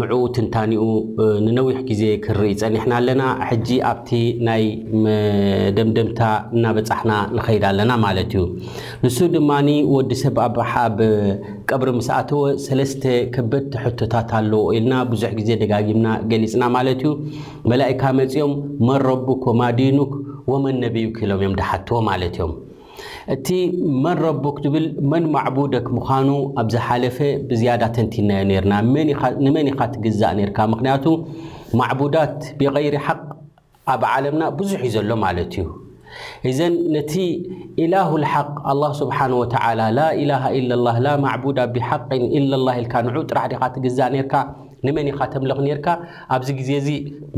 ንዑ ትንታኒኡ ንነዊሕ ግዜ ክንርኢ ጸኒሕና ኣለና ሕጂ ኣብቲ ናይ መደምደምታ እናበጻሕና ንኸይድ ኣለና ማለት እዩ ንሱ ድማ ወዲ ሰብ ኣብ ኣብ ቀብሪ ምስ ኣተወ ሰለስተ ከበድቲ ሕቶታት ኣለዎ ኢልና ብዙሕ ግዜ ደጋጊምና ገሊጽና ማለት እዩ መላኢካ መጽዮም መን ረቡክ ወማ ዲኑክ ወመን ነቢዩክ ኢሎም እዮም ድሓትዎ ማለት እዮም እቲ መን ረቡክ ዝብል መን ማዕቡደክ ምዃኑ ኣብ ዝሓለፈ ብዝያዳ ተንቲንናዮ ነይርና። ንመን ኢኻ ትግዛእ ነይርካ? ምኽንያቱ ማዕቡዳት ቢገይሪ ሓቅ ኣብ ዓለምና ብዙሕ እዩ ዘሎ ማለት እዩ። እዘን ነቲ ኢላሁል ሓቅ ኣላህ ሱብሓነሁ ወተዓላ ላኢላሃ ኢለላህ ላማዕቡዳ ቢሓቂን ኢለላህ ኢልካ ንዑ ጥራሕ ዲኻ ትግዛእ ነይርካ? ንመን ኢኻ ተምልኽ ኔርካ? ኣብዚ ግዜ እዚ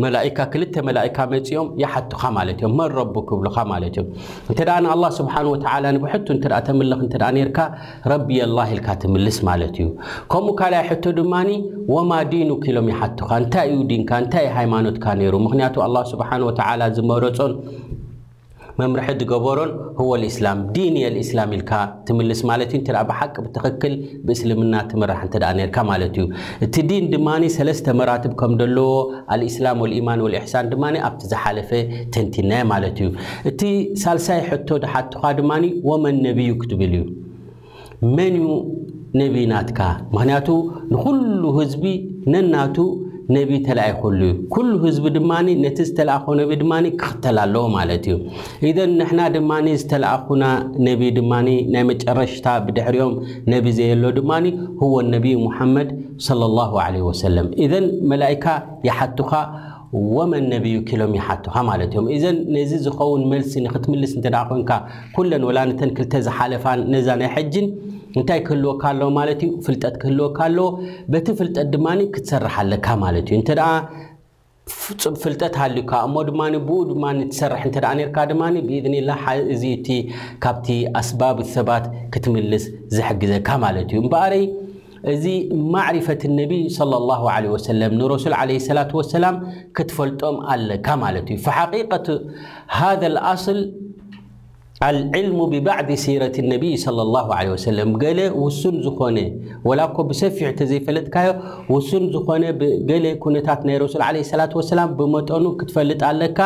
መላኢካ ክልተ መላኢካ መጺኦም ይሓቱኻ ማለት እዮም። መን ረቡክ ክብሉኻ ማለት እዮም። እንተ ደኣ ንኣላህ ስብሓን ወተዓላ ንብሕቱ እንተ ደኣ ተምልኽ እንተ ደኣ ኔርካ ረቢ ኣላህ ኢልካ ትምልስ ማለት እዩ። ከምኡ ካልኣይ ሕቶ ድማ ወማ ዲኑክ ኢሎም ይሓቱኻ። እንታይ እዩ ዲንካ? እንታይ ሃይማኖትካ ነይሩ? ምኽንያቱ ኣላህ ስብሓን ወተዓላ ዝመረጾን መምርሒ ድገበሮን ህወል ኢስላም፣ ዲን የል ኢስላም ኢልካ ትምልስ ማለት እዩ፣ እንተ ብሓቂ ብትኽክል ብእስልምና ትምራሕ እንተ ኔርካ ማለት እዩ። እቲ ዲን ድማ ሰለስተ መራትብ ከም ደለዎ፣ ኣል ኢስላም ወል ኢማን ወል ኢሕሳን ድማ ኣብቲ ዝሓለፈ ተንቲንናዮ ማለት እዩ። እቲ ሳልሳይ ሕቶ ድሓቱኻ ድማ ወመን ነብዩክ ትብል እዩ። መን እዩ ነቢ ናትካ? ምኽንያቱ ንኹሉ ህዝቢ ነናቱ ነቢ ተላኢኹሉ እዩ። ኩሉ ህዝቢ ድማ ነቲ ዝተላእኾ ነቢ ድማ ክኽተል ኣለዎ ማለት እዩ። ኢዘን ንሕና ድማ ዝተላእኹና ነቢ ድማ ናይ መጨረሽታ ብድሕሪኦም ነቢ ዘየሎ ድማ ሁወ ነቢዩ ሙሓመድ ሰለላሁ ዓለይሂ ወሰለም። ኢዘን መላኢካ ይሓቱኻ ወመን ነቢዩኪ ኢሎም ይሓቱኻ ማለት እዮም። እዘን ነዚ ዝኸውን መልሲ ንክትምልስ እንተ ኮንካ ኩለን ወላ ነተን ክልተ ዝሓለፋን ነዛ ናይ ሕጅን እንታይ ክህልወካ ኣለዎ ማለት እዩ? ፍልጠት ክህልወካ ኣለዎ። በቲ ፍልጠት ድማ ክትሰርሕ ኣለካ ማለት እዩ። እንተ ፍፁም ፍልጠት ሃልዩካ እሞ ድማ ብኡ ድማ ትሰርሕ እንተ ነርካ ድማ ብኢዝኒላ እዚ እቲ ካብቲ ኣስባብ ሰባት ክትምልስ ዝሕግዘካ ማለት እዩ እምበኣረይ እዚ ማዕሪፈት ነቢ ሰለላሁ ዓለይሂ ወሰለም ንረሱል ዓለይሂ ሰላቱ ወሰላም ክትፈልጦም ኣለካ ማለት እዩ። ፈሓቂቀት ሃዘል ኣስል ኣልዕልሙ ብባዕዲ ሲረት ነቢይ ሰለላሁ ዓለይሂ ወሰለም ገለ ውሱን ዝኾነ ወላ እኮ ብሰፊሑ ተዘይፈለጥካዮ ውሱን ዝኾነ ገለ ኩነታት ናይ ረሱል ዓለይሂ ሰላቱ ወሰላም ብመጠኑ ክትፈልጥ ኣለካ።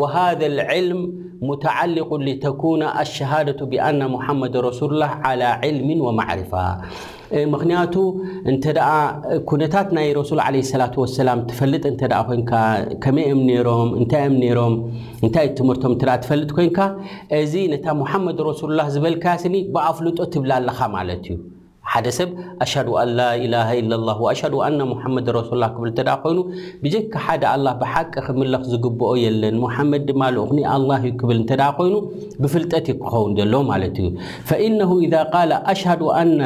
ወሃዘ ልዕልም ሙተዓሊቁን ሊተኩነ ኣሸሃደቱ ቢኣነ ሙሓመደ ረሱሉላህ ዓላ ዕልሚን ወማዕሪፋ ምኽንያቱ እንተ ኩነታት ናይ ረሱል ዓለይሂ ሰላቱ ወሰላም ትፈልጥ እንተ ኮይንካ ከመይ እዮም ነይሮም እንታይ እዮም ነይሮም እንታይ እዩ ትምህርቶም እንተ ትፈልጥ ኮይንካ እዚ ነታ ሙሓመድ ረሱሉላህ ዝበልካያ ስኒ ብኣፍልጦ ትብላ ኣለኻ ማለት እዩ ሓደ ሰብ ኣሽሀዱ ኣን ላኢላሀ ኢለላህ ወኣሽሀዱ ኣነ ሙሐመደን ረሱሉላህ ክብል እንተድኣ ኾይኑ፣ ብጀካ ሓደ ኣላህ ብሓቂ ክምለኽ ዝግብኦ የለን፣ ሙሐመድ ድማ ልኡኽኒ ኣላህ እዩ ክብል እንተድኣ ኾይኑ፣ ብፍልጠት እዩ ክኸውን ዘለዎ ማለት እዩ። ፈኢነሁ ኢዛ ቃለ ኣሽሀዱ ኣነ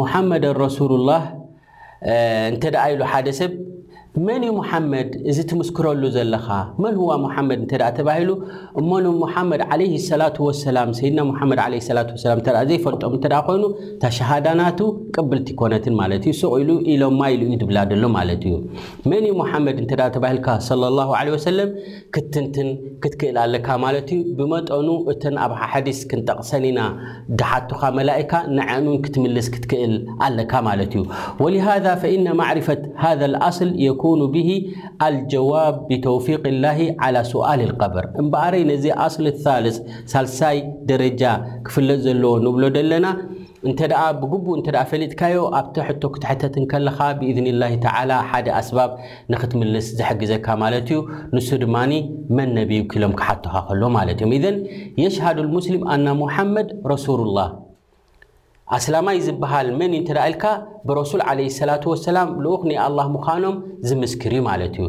ሙሐመደን ረሱሉላህ እንተድኣ ኢሉ ሓደ ሰብ፣ መን እዩ ሙሓመድ እዚ ትምስክረሉ ዘለኻ? መን ሁዋ ሙሓመድ እንተ ደኣ ተባሂሉ እሞ ንሙሓመድ ዓለይሂ ሰላቱ ወሰላም፣ ሰይድና ሙሓመድ ዓለይሂ ሰላቱ ወሰላም፣ እንተ ደኣ ዘይፈልጦም እንተ ደኣ ኮይኑ እታ ሸሃዳ ናቱ ቅብልቲ ኣይኮነትን ማለት እዩ። ሱቕ ኢሉ ኢሎማ ኢሉ እዩ ዝብላ ዘሎ ማለት እዩ። መን እዩ ሙሓመድ እንተ ደኣ ተባሂልካ ሰለላሁ ዓለይሂ ወሰለም ክትትንትን ክትክእል ኣለካ ማለት እዩ። ብመጠኑ እተን ኣብ ሓሓዲስ ክንጠቕሰን ኢና ድሓቱኻ መላኢካ ንዐን እውን ክትምልስ ክትክእል ኣለካ ማለት እዩ። ወሊሃዛ ፈኢነ ማዕሪፈት ሃዘ ልኣስል የኩኑ ብሂ ኣልጀዋብ ብተውፊቅ ላሂ ዓላ ሱኣል ልቀብር። እምበኣረይ ነዚ ኣስል ሳልስ፣ ሳልሳይ ደረጃ፣ ክፍለጥ ዘለዎ ንብሎ ደለና እንተድኣ ብግቡእ እንተድኣ ፈሊጥካዮ ኣብቲ ሕቶ ክትሕተት እንከለኻ ብኢዝኒ ላሂ ተዓላ ሓደ ኣስባብ ንክትምልስ ዝሕግዘካ ማለት እዩ ንሱ ድማ መን ነቢዩክ ኢሎም ክሓቶኻ ከሎ ማለት እዮም ኢዘን የሽሃዱ ልሙስሊም ኣና ሙሓመድ ረሱሉላህ ኣስላማይ ዝበሃል መን እዩ እንተደኣ ኢልካ ብረሱል ዓለይሂ ሰላቱ ወሰላም ልኡኽ ናይ ኣላህ ምዃኖም ዝምስክር እዩ ማለት እዩ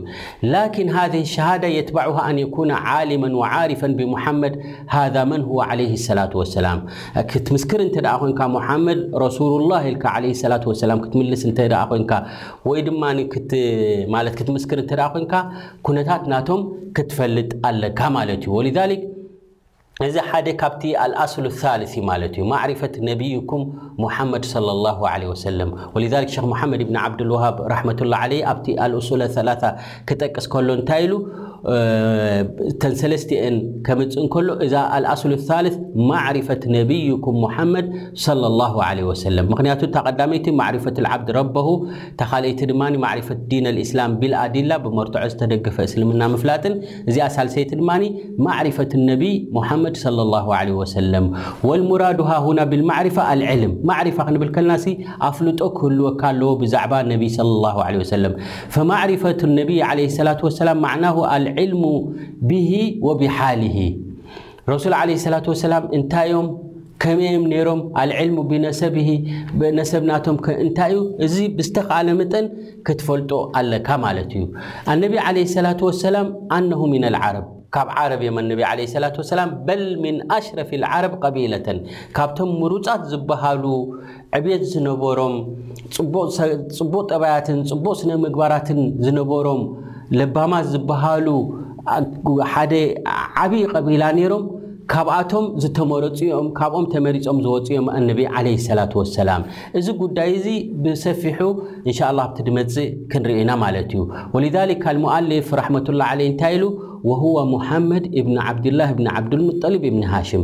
ላኪን ሃዚህ ሸሃዳ የትበዑሃ ኣን የኩነ ዓሊመን ወዓሪፈን ብሙሓመድ ሃዛ መን ሁወ ዓለይሂ ሰላቱ ወሰላም ክትምስክር እንተደኣ ኮንካ ሙሓመድ ረሱሉላህ ኢልካ ዓለይሂ ሰላቱ ወሰላም ክትምልስ እንተደኣ ኮንካ ወይ ድማ ማለት ክትምስክር እንተ ኮንካ ኩነታት ናቶም ክትፈልጥ ኣለካ ማለት እዩ ወሊዛሊክ እዚ ሓደ ካብቲ ኣልኣስሉ ሳልስ እዩ ማለት እዩ ማዕሪፈት ነቢይኩም ሙሓመድ صለ ላሁ ለ ወሰለም ወሊዛሊክ ሸክ ሙሓመድ ብኒ ዓብዱልዋሃብ ራሕመቱላ ዓለይ ኣብቲ ኣልእሱለ ሰላሳ ክጠቅስ ከሎ እንታይ ኢሉ እተን ሰለስቲኤን ከምፅእ ከሎ እዛ ኣልኣስሉ ሳልስ ማዕሪፈት ነቢይኩም ሙሓመድ ሰለ ላሁ ለ ወሰለም ምክንያቱ እታ ቀዳመይቲ ማዕሪፈት ልዓብድ ረበሁ እታ ካልኣይቲ ድማ ማዕሪፈት ዲን ልእስላም ቢልኣዲላ ብመርትዖ ዝተደገፈ እስልምና ምፍላጥን እዚኣ ሳልሰይቲ ድማ ማዕሪፈት ነቢይ ሙሓመድ ሰለ ላሁ ለ ወሰለም ወልሙራዱ ሃሁና ብልማዕሪፋ ኣልዕልም ማዕሪፋ ክንብል ከልናሲ ኣፍልጦ ክህልወካ ኣለዎ ብዛዕባ ነቢይ ሰለ ላሁ ለ ወሰለም ፈማዕሪፈቱ ነቢይ ዓለይሂ ሰላቱ ወሰላም ማዕናሁ ኣልዕልሙ ቢሂ ወቢሓሊሂ፣ ረሱል ዓለይሂ ሰላቱ ወሰላም እንታይ'ዮም? ከመይ'ዮም ነይሮም? ኣልዕልሙ ቢነሰቢሂ፣ ነሰብ ናቶም ከ እንታይ'ዩ? እዚ ብዝተኽኣለ መጠን ክትፈልጦ ኣለካ ማለት እዩ። ኣነቢይ ዓለይሂ ሰላቱ ወሰላም ኣነሁ ሚነል ዓረብ፣ ካብ ዓረብ እዮም ኣነቢይ ዓለይሂ ሰላቱ ወሰላም፣ በል ሚን ኣሽረፊል ዓረብ ቀቢለተን፣ ካብቶም ምሩጻት ዝበሃሉ ዕብየት ዝነበሮም፣ ጽቡቕ ጠባያትን ጽቡቕ ስነ ምግባራትን ዝነበሮም ለባማት ዝበሃሉ ሓደ ዓብዪ ቀቢላ ነይሮም። ካብኣቶም ዝተመረጹ እዮም፣ ካብኦም ተመሪጾም ዝወጹ እዮም ኣነቢ ዓለይሂ ሰላቱ ወሰላም። እዚ ጉዳይ እዚ ብሰፊሑ እንሻኣላህ ኣብቲ ዝመጽእ ክንርኢ ኢና ማለት እዩ። ወሊዛሊክ ኣልሙኣሊፍ ራሕመቱላህ ዓለይህ እንታይ ኢሉ ወሁወ ሙሓመድ ኢብኑ ዓብዲላህ ኢብኑ ዓብዱልሙጠሊብ ኢብኑ ሃሽም።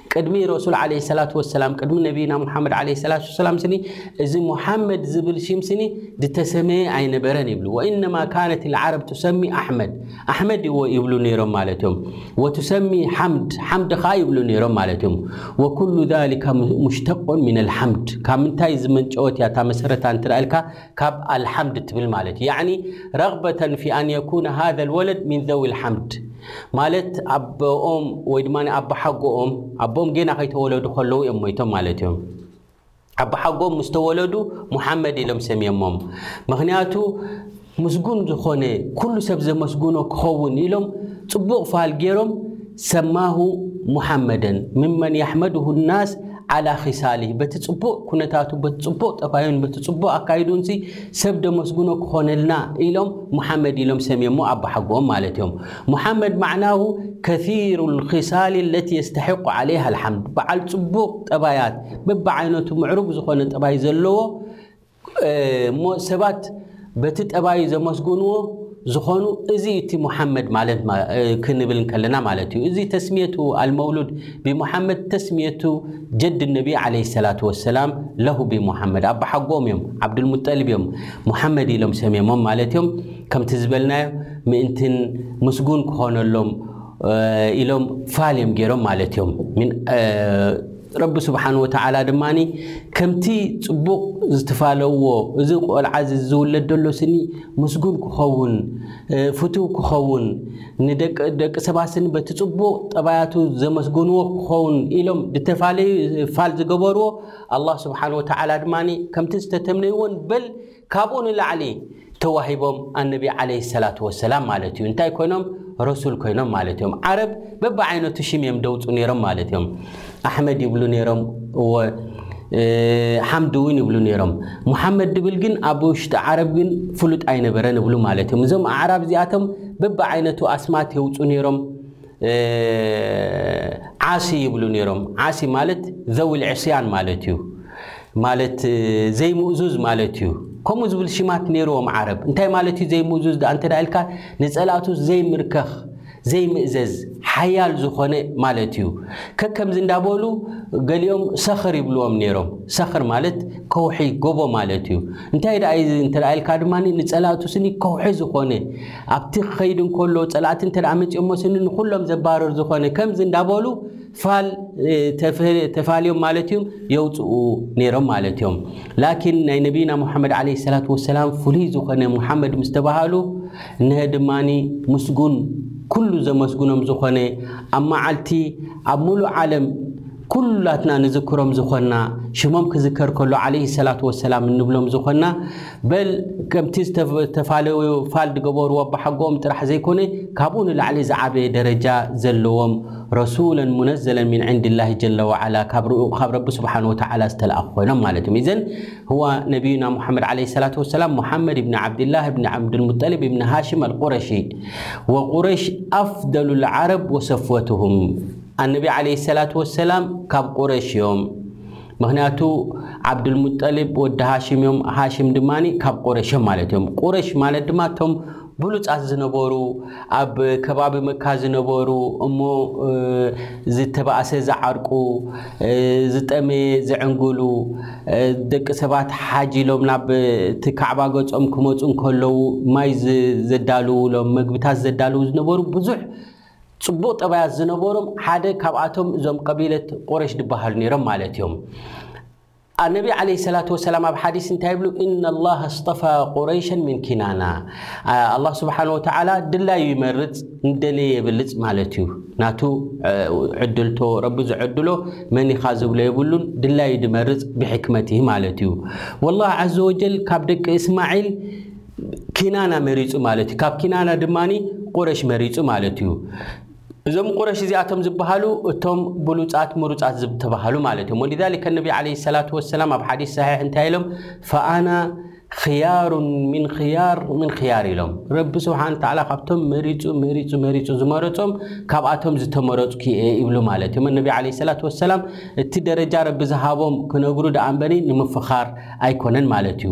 ቅድሚ ረሱል ዓለይሂ ሰላቱ ወሰላም፣ ቅድሚ ነብይና ሙሓመድ ዓለይሂ ሰላቱ ወሰላም ስኒ እዚ ሙሓመድ ዝብል ሽም ስኒ ድተሰመየ ኣይነበረን ይብሉ። ወኢነማ ካነት ልዓረብ ቱሰሚ ኣሕመድ፣ ኣሕመድ እወ ይብሉ ነይሮም ማለት እዮም። ወቱሰሚ ሓምድ፣ ሓምድ ኸዓ ይብሉ ነይሮም ማለት እዮም። ወኩሉ ዛሊካ ሙሽተቁን ሚነል ሓምድ፣ ካብ ምንታይ ዝመንጨወት እያ እታ መሰረታ እንተ ኢልካ፣ ካብ ኣልሓምድ ትብል ማለት እዩ ያዕኒ ረግበተን ፊ ኣን የኩነ ሃዘል ወለድ ሚን ዘዊል ሓምድ ማለት ኣቦኦም ወይ ድማ ኣቦሓጎኦም ኣቦኦም ጌና ከይተወለዱ ከለዉ እዮም ሞይቶም ማለት እዮም ኣቦሓጎም ምስ ተወለዱ ሙሓመድ ኢሎም ሰምዮሞም ምክንያቱ ምስጉን ዝኾነ ኩሉ ሰብ ዘመስግኖ ክኸውን ኢሎም ጽቡቕ ፋል ገይሮም ሰማሁ ሙሓመደን ምመን የሕመዱሁ ናስ ዓላ ኺሳሊህ በቲ ጽቡቕ ኩነታቱ በቲ ጽቡቕ ጠባዩን በቲ ጽቡቕ ኣካይዱንሲ ሰብ ደመስግኖ ክኾነልና ኢሎም ሙሓመድ ኢሎም ሰምዮሞ ኣቦሓጎኦም ማለት እዮም ሙሓመድ ማዕናሁ ከሲሩ ልኺሳሊ ለቲ የስተሒቁ ዓለይሃ ልሓምድ በዓል ጽቡቕ ጠባያት በብዓይነቱ ምዕሩግ ዝኾነ ጠባይ ዘለዎ እሞ ሰባት በቲ ጠባዩ ዘመስግንዎ ዝኾኑ እዚ እዩ እቲ ሙሓመድ ማለት ክንብል እንከለና ማለት እዩ። እዚ ተስሚየቱ ኣልመውሉድ ብሙሓመድ ተስሚየቱ ጀድ ነቢ ዓለይሂ ሰላቱ ወሰላም ለሁ ብሙሓመድ ኣቦሓጎኦም እዮም ዓብዱልሙጠሊብ እዮም ሙሓመድ ኢሎም ሰሚሞም ማለት እዮም። ከምቲ ዝበልናዮ ምእንትን ምስጉን ክኾነሎም ኢሎም ፋል እዮም ገይሮም ማለት እዮም። ረቢ ስብሓን ወተዓላ ድማ ከምቲ ፅቡቕ ዝትፋለዎ እዚ ቆልዓ ዝውለድ ዘሎ ስኒ ምስጉን ክኸውን ፍትው ክኸውን ንደቂ ሰባት ስኒ በቲ ፅቡቕ ጠባያቱ ዘመስገንዎ ክኸውን ኢሎም ዝተፋለዩ ፋል ዝገበርዎ ኣላ ስብሓን ወተዓላ ድማ ከምቲ ዝተተምነይዎን በል ካብኡ ንላዕሊ ተዋሂቦም ኣነቢ ዓለይሂ ሰላቱ ወሰላም ማለት እዩ። እንታይ ኮይኖም? ረሱል ኮይኖም ማለት እዮም። ዓረብ በብዓይነቱ ሽም እዮም ደውጹ ነይሮም ማለት እዮም። ኣሕመድ ይብሉ ነይሮም፣ እወ ሓምድ እውን ይብሉ ነይሮም። ሙሓመድ ድብል ግን ኣብ ውሽጢ ዓረብ ግን ፍሉጥ ኣይነበረን እብሉ ማለት እዮም። እዞም ኣዕራብ እዚኣቶም በብዓይነቱ ኣስማት የውጹ ነይሮም። ዓሲ ይብሉ ነይሮም። ዓሲ ማለት ዘውል ዕስያን ማለት እዩ። ማለት ዘይምእዙዝ ማለት እዩ። ከምኡ ዝብል ሽማት ነይርዎም ዓረብ። እንታይ ማለት እዩ ዘይምእዙዝ ዳኣ እንተ ኢልካ ንጸላእቱ ዘይምርከኽ ዘይምእዘዝ ሓያል ዝኾነ ማለት እዩ። ከከምዚ እንዳበሉ ገሊኦም ሰኽር ይብልዎም ነይሮም። ሰኽር ማለት ከውሒ ጎቦ ማለት እዩ። እንታይ ዳኣ እንተ ኢልካ ድማ ንጸላእቱ ስኒ ከውሒ ዝኾነ ኣብቲ ክኸይድ እንከሎ ጸላእቲ እንተ መጺኦሞ ስኒ ንኹሎም ዘባርር ዝኾነ ከምዚ እንዳበሉ ፋል ተፋልዮም ማለት እዩ የውጽኡ ነይሮም ማለት እዮም ላኪን ናይ ነቢይና ሙሓመድ ዓለይሂ ሰላቱ ወሰላም ፍሉይ ዝኾነ ሙሓመድ ምስ ተባሃሉ እነሀ ድማኒ ምስጉን ኩሉ ዘመስግኖም ዝኾነ ኣብ መዓልቲ ኣብ ሙሉእ ዓለም ኩላትና ንዝክሮም ዝኾንና፣ ሽሞም ክዝከር ከሎ ዓለይሂ ሰላቱ ወሰላም እንብሎም ዝኾንና፣ በል ከምቲ ዝተፋለወዮ ፋልድ ገበርዎ ኣባሓጎኦም ጥራሕ ዘይኮነ ካብኡ ንላዕሊ ዝዓበየ ደረጃ ዘለዎም ረሱለን ሙነዘለን ሚን ዒንዲላሂ ጀለ ወዓላ ካብ ረቢ ሱብሓነሁ ወተዓላ ዝተልኣኹ ኮይኖም ማለት እዮም። ኢዘን ሁወ ነቢዩና ሙሓመድ ዓለይሂ ሰላቱ ወሰላም ሙሓመድ ኢብኒ ዓብዲላህ ኢብኒ ዓብዱልሙጠሊብ ኢብኒ ሃሺም ኣልቁረሺ ወቁረይሽ ኣፍደሉል ዓረብ ወሰፍወቱሁም ኣነቢ ዓለይሂ ሰላቱ ወሰላም ካብ ቁረይሽ እዮም። ምኽንያቱ ዓብዱልሙጠሊብ ወዲ ሃሺም እዮም፣ ሃሺም ድማ ካብ ቁረይሽ እዮም ማለት እዮም። ቁረይሽ ማለት ድማ እቶም ብሉጻት ዝነበሩ ኣብ ከባቢ መካ ዝነበሩ እሞ ዝተባእሰ ዝዓርቁ፣ ዝጠመየ ዝዕንግሉ፣ ደቂ ሰባት ሓጅ ኢሎም ናብ እቲ ካዕባ ገጾም ክመጹ እንከለዉ ማይ ዘዳልዉሎም፣ መግብታት ዘዳልዉ ዝነበሩ ብዙሕ ጽቡቕ ጠባያት ዝነበሮም ሓደ ካብኣቶም እዞም ቀቢለት ቁረሽ ዝበሃሉ ነይሮም ማለት እዮም። ነቢ ዓለይሂ ሰላቱ ወሰላም ኣብ ሓዲስ እንታይ ይብሉ? ኢነ ላህ ኣስጠፋ ቁረይሸን ሚን ኪናና። ኣላህ ስብሓነ ወተዓላ ድላዩ ይመርጽ ንደለየ የብልጽ ማለት እዩ። ናቱ ዕድልቶ ረቢ ዝዕድሎ መን ኢኻ ዝብሎ የብሉን ድላዩ ድመርጽ ብሕክመቲሂ ማለት እዩ። ወላህ ዓዘ ወጀል ካብ ደቂ እስማዒል ኪናና መሪጹ ማለት እዩ። ካብ ኪናና ድማ ቁረሽ መሪጹ ማለት እዩ። እዞም ቁረሽ እዚኣቶም ዝበሃሉ እቶም ብሉጻት ምሩጻት ዝተባሃሉ ማለት እዮም። ወሊዛሊከ ነቢ ዓለይሂ ሰላቱ ወሰላም ኣብ ሓዲስ ሰሒሕ እንታይ ኢሎም? ፈኣና ኽያሩን ሚን ኽያር ሚን ኽያር ኢሎም። ረቢ ስብሓነ ወተዓላ ካብቶም መሪጹ መሪጹ መሪጹ ዝመረጾም ካብኣቶም ዝተመረጽኩ እየ ይብሉ ማለት እዮም። ነቢ ዓለይሂ ሰላቱ ወሰላም እቲ ደረጃ ረቢ ዝሃቦም ክነግሩ ደኣ እምበሪ ንምፍኻር ኣይኮነን ማለት እዩ።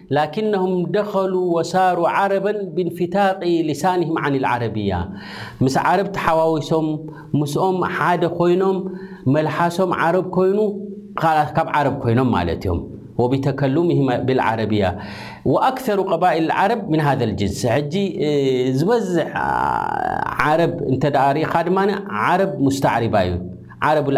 لكنهم دخلوا وساروا عربا بانفتاق لسانهم عن العربية مس عربحواوሶم مسم حد ኮينم ملحሶم عرب ين عرب ينم يم وبتكلمهم بالعربية وأكثر قبائل العرب من هذا الجنس ح ዝزح عرب عرب مستعرب ل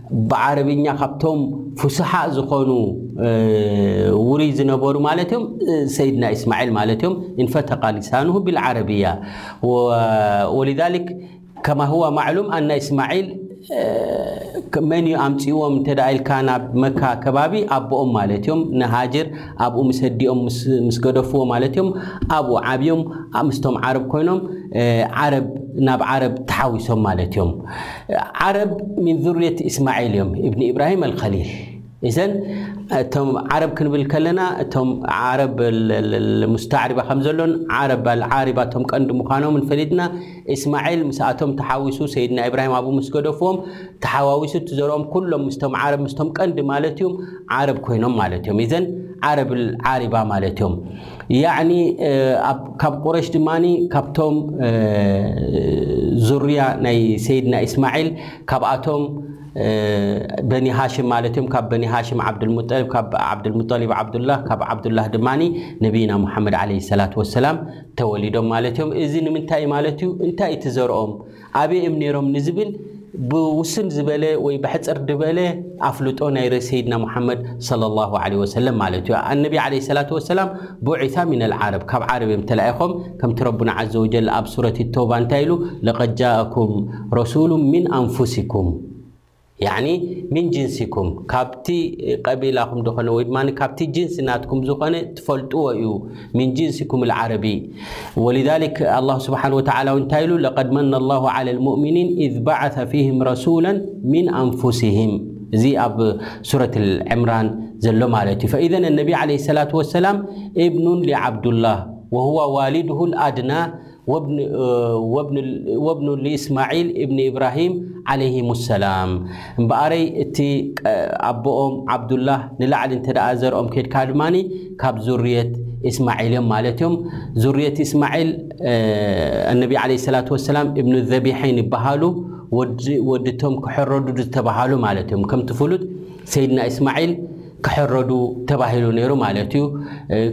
ብዓረብኛ ካብቶም ፉስሓእ ዝኾኑ ውሩይ ዝነበሩ ማለት እዮም ሰይድና ኢስማዒል ማለት እዮም እንፈተቃ ሊሳኑሁ ቢልዓረብያ ወሊዛሊክ ከማ ሁዋ ማዕሉም ኣና ኢስማዒል መን እዩ ኣምፅዎም እንተ ኢልካ ናብ መካ ከባቢ ኣቦኦም ማለት እዮም ንሃጅር ኣብኡ ምስ ኣዲኦም ምስ ገደፍዎ ማለት እዮም ኣብኡ ዓብዮም ምስቶም ዓረብ ኮይኖም ዓረብ ናብ ዓረብ ተሓዊሶም ማለት እዮም ዓረብ ሚን ዙርየት ኢስማዒል እዮም ኢብኒ ኢብራሂም ኣልኸሊል ኢዘን እቶም ዓረብ ክንብል ከለና እቶም ዓረብ ሙስተዕሪባ ከም ዘሎን ዓረብ ኣልዓሪባ እቶም ቀንዲ ምዃኖምን ፈሊጥና ኢስማዒል ምስኣቶም ተሓዊሱ ሰይድና ኢብራሂም ኣብኡ ምስ ገደፍዎም ተሓዋዊሱ እቲ ዘርኦም ኩሎም ምስቶም ዓረብ ምስቶም ቀንዲ ማለት እዮም ዓረብ ኮይኖም ማለት እዮም ኢዘን ዓረብ ኣልዓሪባ ማለት እዮም ያዕኒ ካብ ቁረሽ ድማ ካብቶም ዙርያ ናይ ሰይድና ኢስማዒል ካብኣቶም በኒ ሃሽም ማለት እዮም ካብ በኒ ሃሽም ዓብዱልሙጠሊብ ካብ ዓብዱልሙጠሊብ ዓብዱላህ ካብ ዓብዱላህ ድማ ነቢይና ሙሓመድ ዓለይሂ ሰላት ወሰላም ተወሊዶም ማለት እዮም እዚ ንምንታይ ማለት እዩ እንታይ እዩ ትዘርኦም ኣበይ እዮም ነይሮም ንዝብል ብውስን ዝበለ ወይ ብሕጽር ድበለ ኣፍልጦ ናይ ርእስ ሰይድና ሙሓመድ ሰለላሁ ዓለይሂ ወሰለም ማለት እዩ። ኣነቢ ዓለይሂ ሰላቱ ወሰላም ቡዒሳ ሚነል ዓረብ ካብ ዓረብ እዮም ተላኢኾም ከምቲ ረቡና ዓዘ ወጀል ኣብ ሱረት ተውባ እንታይ ኢሉ ለቀድ ጃኣኩም ረሱሉን ሚን ኣንፉሲኩም يعني من جنسكم ካبت قبيلم ካ جنس ናتكم ዝኮن تفلጥዎ እዩ من جنسكم العربي ولذلك الله سبحنه وتل ታ ل لقد من الله على المؤمنين إذ بعث فيهم رسولا من أنفسهم እዚ ኣ صورة العمران ዘሎ م فإذ النبي عليه الصلة ولسلم ابن لعبد الله وهو والده الأድنا ወብኑ ልእስማዒል እብኒ እብራሂም ዓለይሂሙ ሰላም እምበኣረይ እቲ ኣቦኦም ዓብዱላህ ንላዕሊ እንተ ዘርኦም ኬድካ ድማ ካብ ዙርየት እስማዒል እዮም ማለት እዮም ዙርየት እስማዒል ኣነቢ ዓለይሂ ሰላቱ ወሰላም እብኑ ዘቢሐይን ይበሃሉ ወዲ እቶም ክሕረዱ ዝተበሃሉ ማለት እዮም ከምቲ ፍሉጥ ሰይድና እስማዒል ክሕረዱ ተባሂሉ ነይሩ ማለት እዩ።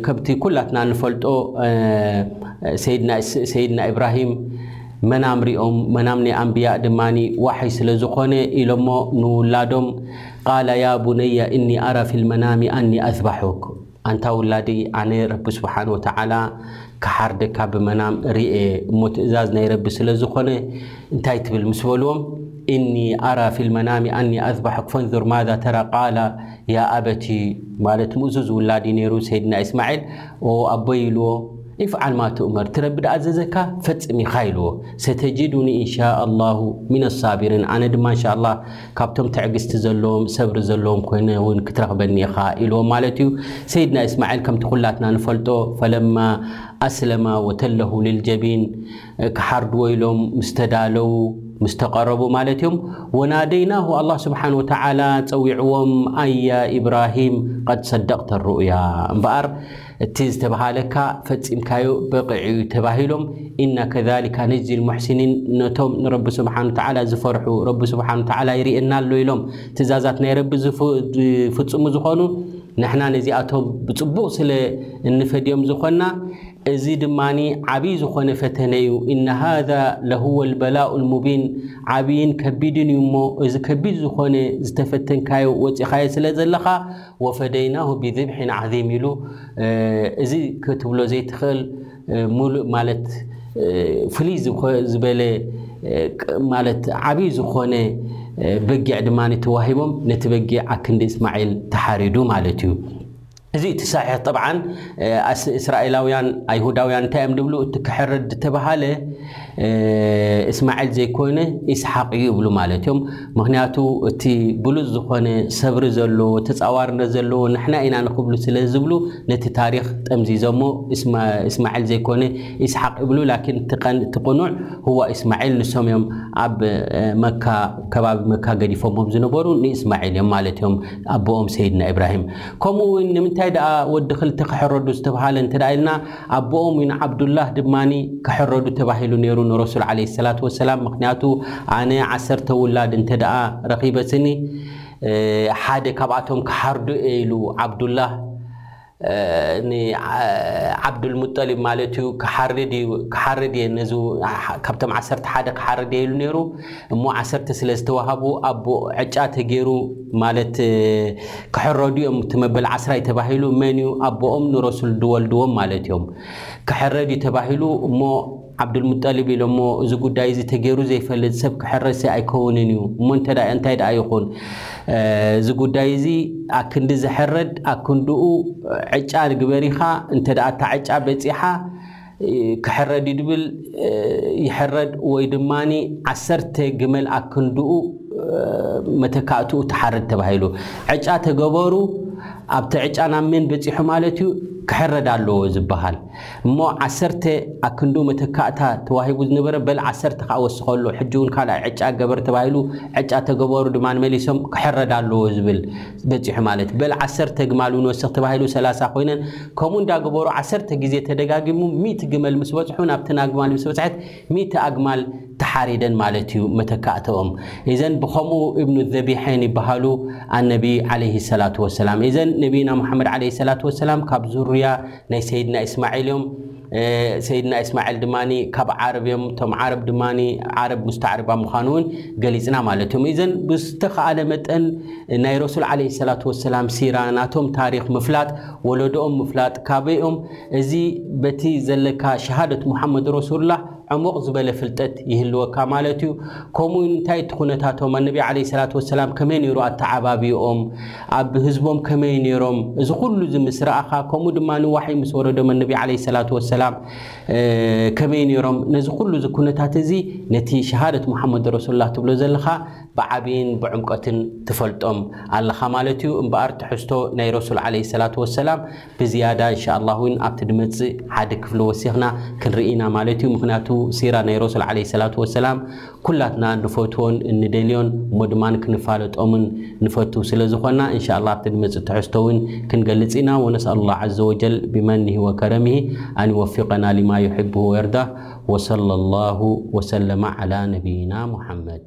ከምቲ ኩላትና ንፈልጦ ሰይድና ኢብራሂም መናም ሪኦም መናም ናይ ኣንብያ ድማ ዋሕይ ስለ ዝኾነ ኢሎሞ ንውላዶም ቃለ ያ ቡነያ እኒ ኣራ ፊልመናሚ ኣኒ ኣዝባሑክ ኣንታ ውላደይ ኣነ ረቢ ስብሓን ወተዓላ ክሓርደካ ብመናም ርእየ እሞ ትእዛዝ ናይ ረቢ ስለ ዝኾነ እንታይ ትብል ምስ በልዎም እኒ ኣራ ፊል መናሚ ኣኒ ኣዝባሑክ ፈንዙር ማዛ ተራ ቃላ ያ ኣበቲ ማለት ምእዙዝ ውላድ እዩ ነይሩ ሰይድና ኢስማዒል ኦ ኣቦይ ኢልዎ ኢፍዓል ማ ትእመር እቲ ረቢ ድኣዘዘካ ፈጽም ኢኻ ኢልዎ ሰተጂዱኒ ኢንሻ ኣላሁ ሚነ ሳቢሪን ኣነ ድማ እንሻ ኣላህ ካብቶም ትዕግስቲ ዘለዎም ሰብሪ ዘለዎም ኮይነ እውን ክትረኽበኒ ኢኻ ኢልዎም ማለት እዩ። ሰይድና ኢስማዒል ከምቲ ኩላትና ንፈልጦ ፈለማ ኣስለማ ወተለሁ ልልጀቢን ክሓርድዎ ኢሎም ምስ ተዳለው ምስ ተቐረቡ ማለት እዮም ወናደይናሁ ኣላህ ስብሓን ወተዓላ ጸዊዕዎም ኣያ ኢብራሂም ቐድ ሰደቕተ ሩእያ እምበኣር እቲ ዝተብሃለካ ፈጺምካዮ በቒዑ እዩ ተባሂሎም ኢና ከዛሊካ ነጅዚል ሙሕሲኒን ነቶም ንረቢ ስብሓን ወተዓላ ዝፈርሑ ረቢ ስብሓን ወተዓላ ይርእየና ኣሎ ኢሎም ትእዛዛት ናይ ረቢ ዝፍጽሙ ዝኾኑ ንሕና ነዚኣቶም ብጽቡቕ ስለ እንፈድዮም ዝኾንና እዚ ድማ ዓብይ ዝኾነ ፈተነ እዩ እነ ሃذ ለሁወ ልበላኡ ልሙቢን ዓብይን ከቢድን እዩ እሞ እዚ ከቢድ ዝኾነ ዝተፈተንካዮ ወፂኻዮ ስለ ዘለኻ ወፈደይናሁ ቢዝብሒን ዓዚም ኢሉ እዚ ክትብሎ ዘይትኽእል ሙሉእ ማለት ፍልይ ዝበለ ማለት ዓብዪ ዝኾነ በጊዕ ድማ ተዋሂቦም ነቲ በጊዕ ኣክንዲ እስማዒል ተሓሪዱ ማለት እዩ። እዚ እቲ ሳሒሕ ጠብዓን እስራኤላውያን ኣይሁዳውያን እንታይ እዮም ድብሉ እቲ ክሕረድ ድተባሃለ እስማዒል ዘይኮነ ኢስሓቅ እዩ ይብሉ ማለት እዮም ምክንያቱ እቲ ብሉጽ ዝኮነ ሰብሪ ዘለዎ ተጻዋርነት ዘለዎ ንሕና ኢና ንክብሉ ስለ ዝብሉ ነቲ ታሪክ ጠምዚዘሞ እስማዒል ዘይኮነ ኢስሓቅ ይብሉ ላኪን እቲ ቅኑዕ ሁዋ ኢስማዒል ንሶም እዮም ኣብ መካ ከባቢ መካ ገዲፎሞም ዝነበሩ ንኢስማዒል እዮም ማለት እዮም ኣቦኦም ሰይድና ኢብራሂም ከምኡ ውን ንምንታይ ደኣ ወዲ ክልተ ክሕረዱ ዝተብሃለ እንተ ኢልና ኣቦኦም ን ዓብዱላህ ድማ ክሕረዱ ተባሂሉ ነይሩ ንረሱል ዓለይሂ ሰላቱ ወሰላም ምኽንያቱ ኣነ ዓሰርተ ውላድ እንተድኣ ረኺበ ስኒ ሓደ ካብኣቶም ክሓርዶ እየ ኢሉ ዓብዱላህ ን ዓብዱልሙጠሊብ ማለት እዩ ክሓርድ እየ ነዚ ካብቶም ዓሰርተ ሓደ ክሓርድ እየ ኢሉ ነይሩ እሞ ዓሰርተ ስለ ዝተዋሃቡ ኣቦ ዕጫ ተጌሩ ማለት ክሕረዱ እዮም እቲ መበል ዓስራይ ተባሂሉ መን እዩ ኣቦኦም ንረሱል ድወልድዎም ማለት እዮም ክሕረድ እዩ ተባሂሉ እሞ ዓብዱልሙጠሊብ ኢሎሞ እዚ ጉዳይ እዚ ተጌሩ ዘይፈልጥ ሰብ ክሕረድሲ ኣይከውንን እዩ እሞ እንተ እንታይ ደኣ ይኹን እዚ ጉዳይ እዚ ኣክንዲ ዝሕረድ ኣክንድኡ ዕጫ ግበሪኻ እንተ እታ ዕጫ በፂሓ ክሕረድ እዩ ድብል ይሕረድ ወይ ድማ ዓሰርተ ግመል ኣክንድኡ መተካእትኡ ትሓርድ ተባሂሉ ዕጫ ተገበሩ ኣብቲ ዕጫ ናብ መን በፂሑ ማለት እዩ ክሕረድ ኣለዎ ዝበሃል እሞ ዓሰርተ ኣክንድኡ መተካእታ ተዋሂቡ ዝነበረ በል ዓሰርተ ከዓ ወስኸሉ ሕጂ እውን ካልኣይ ዕጫ ገበር ተባሂሉ ዕጫ ተገበሩ ድማ መሊሶም ክሕረድ ኣለዎ ዝብል በፂሑ ማለት በል ዓሰርተ ግማል እውን ወስኽ ተባሂሉ ሰላሳ ኮይነን ከምኡ እንዳገበሩ ዓሰርተ ግዜ ተደጋጊሙ ሚእቲ ግመል ምስ በጽሑ ናብቲ ናግማል ምስ በጽሐት ሚእቲ ኣግማል ተሓሪደን ማለት እዩ መተካእተኦም ኢዘን ብከምኡ ኢብኑ ዘቢሐይን ይበሃሉ ኣነቢ ዓለይሂ ሰላቱ ወሰላም ኢዘን ነቢይና ሙሓመድ ዓለይሂ ሰላቱ ወሰላም ካብ ዙርያ ናይ ሰይድና ኢስማዒል እዮም ሰይድና ኢስማዒል ድማ ካብ ዓረብ እዮም፣ እቶም ዓረብ ድማ ዓረብ ሙስተዕርባ ምዃኑ እውን ገሊፅና ማለት እዮም። እዘን ብዝተኸኣለ መጠን ናይ ረሱል ዓለይሂ ሰላቱ ወሰላም ሲራ፣ ናቶም ታሪኽ ምፍላጥ፣ ወለዶኦም ምፍላጥ፣ ካበይ'ዮም እዚ በቲ ዘለካ ሸሃደት ሙሓመድ ረሱሉላህ፣ ዕሙቕ ዝበለ ፍልጠት ይህልወካ ማለት እዩ። ከምኡ ውን እንታይ እቲ ኩነታቶም ኣነቢ ዓለይሂ ሰላቱ ወሰላም ከመይ ነይሩ ኣተዓባብይኦም፣ ኣብ ህዝቦም ከመይ ነይሮም እዚ ኩሉ እዚ ምስ ረኣኻ ከምኡ ድማ ዋሕይ ምስ ወረዶም ኣነቢ ዓለይሂ ሰላቱ ወሰላም ከመይ ነይሮም ነዚ ኩሉ እዚ ኩነታት እዚ ነቲ ሸሃደት ሙሓመድ ረሱሉላህ ትብሎ ዘለኻ ብዓብይን ብዕምቀትን ትፈልጦም ኣለኻ ማለት እዩ። እምበኣር ትሕዝቶ ናይ ረሱል ዓለይሂ ሰላቱ ወሰላም ብዝያዳ እንሻኣላህ ውን ኣብቲ ድመጽእ ሓደ ክፍሊ ወሲኽና ክንርኢ ኢና ማለት እዩ ምኽንያቱ ሲራ ናይ ረሱል ዓለይሂ ሰላቱ ወሰላም ኩላትና ንፈትዎን እንደልዮን እሞ ድማ ክንፋለጦምን ንፈቱ ስለዝኾንና እንሻኣላህ ኣብቲ ድመጽእ ትሕዝቶ ውን ክንገልጽ ኢና ወነስኣሉላህ ዐዘወጀል ቢመኒሂ ወከረሚሂ ኣን ይወፊቀና ሊማ ዩሒቡሁ ወየርዳህ ወሰለላሁ ወሰለመ ዐላ ነቢይና ሙሐመድ